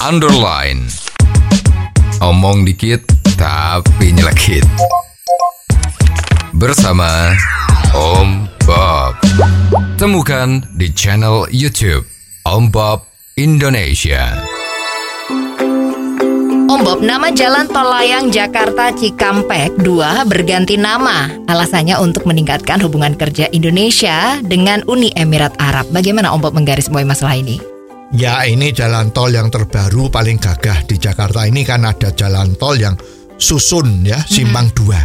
underline. Omong dikit tapi nyelekit. Bersama Om Bob. Temukan di channel YouTube Om Bob Indonesia. Om Bob, nama Jalan Tol Layang Jakarta Cikampek 2 berganti nama. Alasannya untuk meningkatkan hubungan kerja Indonesia dengan Uni Emirat Arab. Bagaimana Om Bob menggarisbawahi masalah ini? Ya ini jalan tol yang terbaru paling gagah di Jakarta. Ini kan ada jalan tol yang susun ya simpang dua.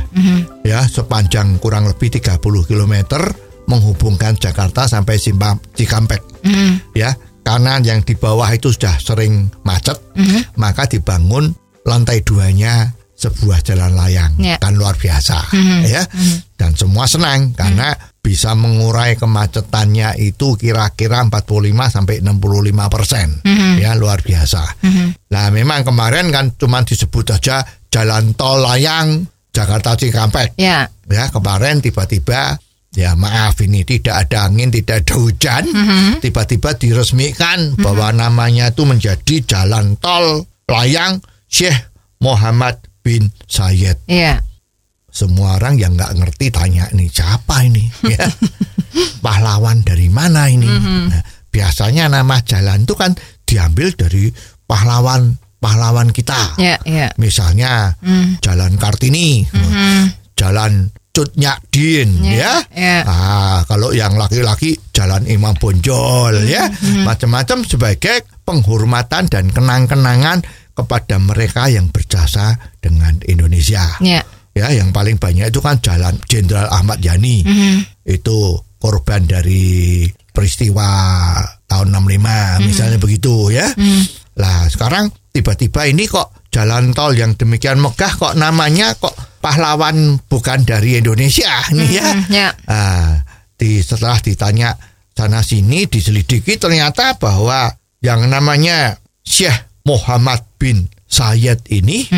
Ya sepanjang kurang lebih 30 km menghubungkan Jakarta sampai simpang Cikampek. Ya karena yang di bawah itu sudah sering macet. Maka dibangun lantai duanya sebuah jalan layang Ya. kan luar biasa ya. Dan semua senang karena bisa mengurai kemacetannya itu kira-kira 45 sampai 65 persen ya luar biasa. Nah memang kemarin kan cuma disebut aja jalan tol layang Jakarta Cikampek. Ya, ya kemarin tiba-tiba ya maaf ini tidak ada angin tidak ada hujan tiba-tiba diresmikan bahwa namanya itu menjadi jalan tol layang Syekh Muhammad bin Zayed ya. semua orang yang nggak ngerti tanya nih siapa ini? Ya. Pahlawan dari mana ini? Nah, biasanya nama jalan itu kan diambil dari pahlawan pahlawan kita. Ya, ya. misalnya jalan Kartini. Jalan Cut Nyakdin ya, ya. Ah, kalau yang laki-laki jalan Imam Bonjol ya. Macam-macam sebagai penghormatan dan kenang-kenangan kepada mereka yang berjasa dengan Indonesia. Ya. ya yang paling banyak itu kan jalan Jenderal Ahmad Yani. Itu korban dari peristiwa tahun 65 misalnya begitu ya. Lah sekarang tiba-tiba ini kok jalan tol yang demikian megah kok namanya kok pahlawan bukan dari Indonesia nih ya. Ya. Ah, di setelah ditanya sana sini diselidiki ternyata bahwa yang namanya Syekh Muhammad bin Zayed ini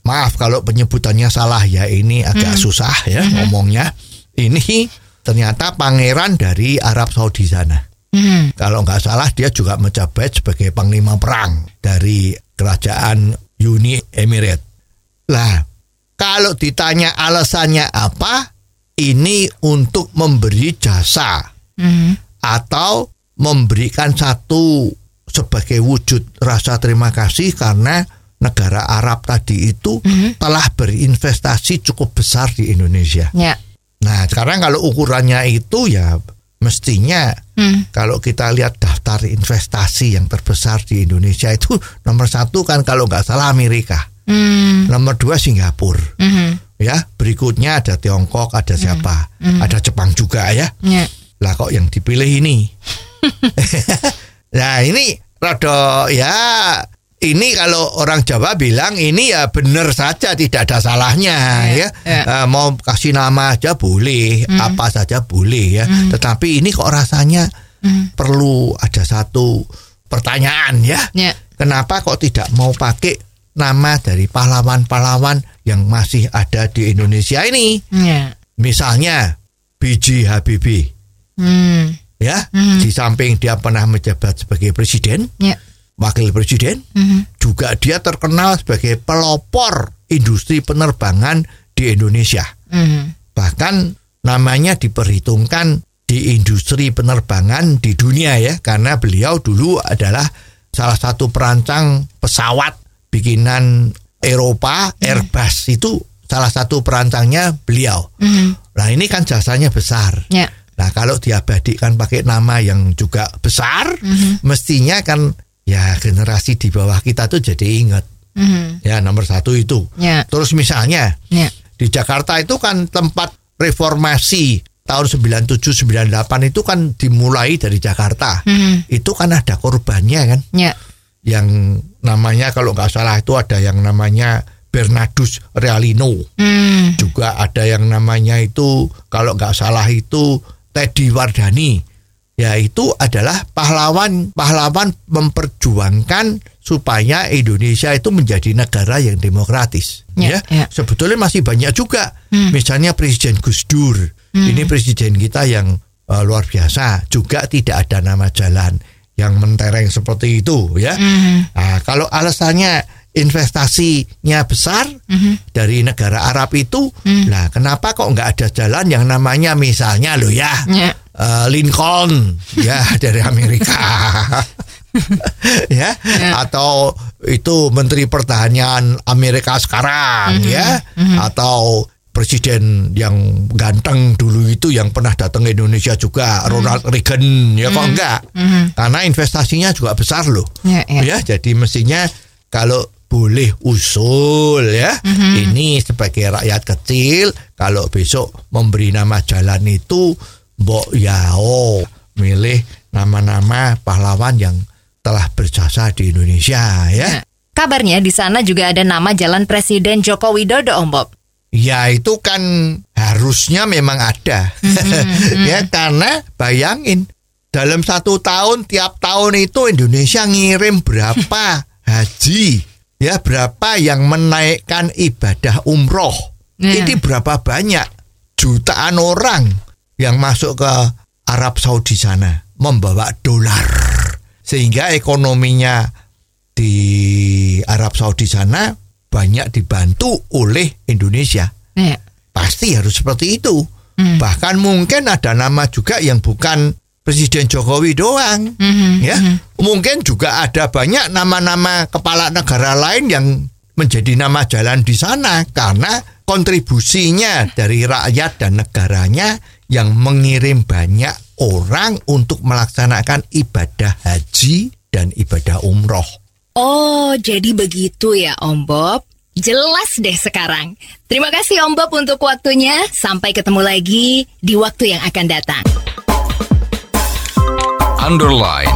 maaf kalau penyebutannya salah ya ini agak susah ya ngomongnya ini ternyata pangeran dari Arab Saudi sana Hmm. kalau nggak salah dia juga menjabat sebagai panglima perang dari kerajaan Uni Emirat. Lah, kalau ditanya alasannya apa, ini untuk memberi jasa Hmm. atau memberikan satu sebagai wujud rasa terima kasih karena negara Arab tadi itu telah berinvestasi cukup besar di Indonesia. Ya. Nah, sekarang kalau ukurannya itu ya mestinya Hmm. kalau kita lihat daftar investasi yang terbesar di Indonesia itu nomor satu kan kalau nggak salah Amerika, Hmm. nomor dua Singapura, Hmm. ya berikutnya ada Tiongkok, ada siapa, ada Jepang juga ya. Ya. Lah kok yang dipilih ini? nah ini rada ya ini kalau orang Jawa bilang ini ya benar saja tidak ada salahnya Ya, ya, ya. Eh, mau kasih nama aja boleh apa saja boleh ya tetapi ini kok rasanya perlu ada satu pertanyaan ya Ya. kenapa kok tidak mau pakai nama dari pahlawan-pahlawan yang masih ada di Indonesia ini Ya. misalnya B.J. Habibie Hmm. Ya di samping dia pernah menjabat sebagai presiden Ya. wakil presiden Mhm. juga dia terkenal sebagai pelopor industri penerbangan di Indonesia Hmm. bahkan namanya diperhitungkan di industri penerbangan di dunia ya karena beliau dulu adalah salah satu perancang pesawat bikinan Eropa Airbus itu salah satu perancangnya beliau Mhm. nah ini kan jasanya besar Ya. Nah kalau diabadikan pakai nama yang juga besar, mestinya kan ya generasi di bawah kita tuh jadi ingat. Mhm. Ya nomor satu itu. Ya. Terus misalnya Ya. di Jakarta itu kan tempat reformasi tahun 97-98 itu kan dimulai dari Jakarta. Mhm. Itu kan ada korbannya kan. Ya. Yang namanya kalau nggak salah itu ada yang namanya Bernardus Realino. Hmm. Juga ada yang namanya itu kalau nggak salah itu Teddy Wardani. Ya itu adalah pahlawan-pahlawan memperjuangkan supaya Indonesia itu menjadi negara yang demokratis. Ya, ya. Sebetulnya masih banyak juga. Misalnya Presiden Gus Dur. Ini presiden kita yang eh, luar biasa. Juga tidak ada nama jalan yang mentereng seperti itu ya. Nah, kalau alasannya investasinya besar dari negara Arab itu, lah kenapa kok nggak ada jalan yang namanya misalnya lo ya Ya. eh, Lincoln ya dari Amerika. ya atau itu menteri pertahanan Amerika sekarang ya atau presiden yang ganteng dulu itu yang pernah datang ke Indonesia juga Ronald Reagan ya kok enggak karena investasinya juga besar loh. Ya, ya. ya jadi mestinya kalau boleh usul ya. Ini sebagai rakyat kecil kalau besok memberi nama jalan itu mbok ya oh milih nama-nama pahlawan yang telah berjasa di Indonesia ya. Kabarnya di sana juga ada nama jalan Presiden Joko Widodo, Om Bob. Ya itu kan harusnya memang ada. Ya karena bayangin dalam satu tahun tiap tahun itu Indonesia ngirim berapa haji ya berapa yang menaikkan ibadah umroh Ya. ini berapa banyak jutaan orang yang masuk ke Arab Saudi sana membawa dolar sehingga ekonominya di Arab Saudi sana banyak dibantu oleh Indonesia Ya. pasti harus seperti itu. Bahkan mungkin ada nama juga yang bukan Presiden Jokowi doang, ya. Mungkin juga ada banyak nama-nama kepala negara lain yang menjadi nama jalan di sana karena kontribusinya dari rakyat dan negaranya yang mengirim banyak orang untuk melaksanakan ibadah haji dan ibadah umroh. Oh, jadi begitu ya Om Bob. Jelas deh sekarang. Terima kasih Om Bob untuk waktunya. Sampai ketemu lagi di waktu yang akan datang. Underline.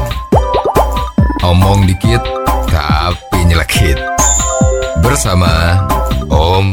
Omong dikit tapi nyelekit. Bersama Om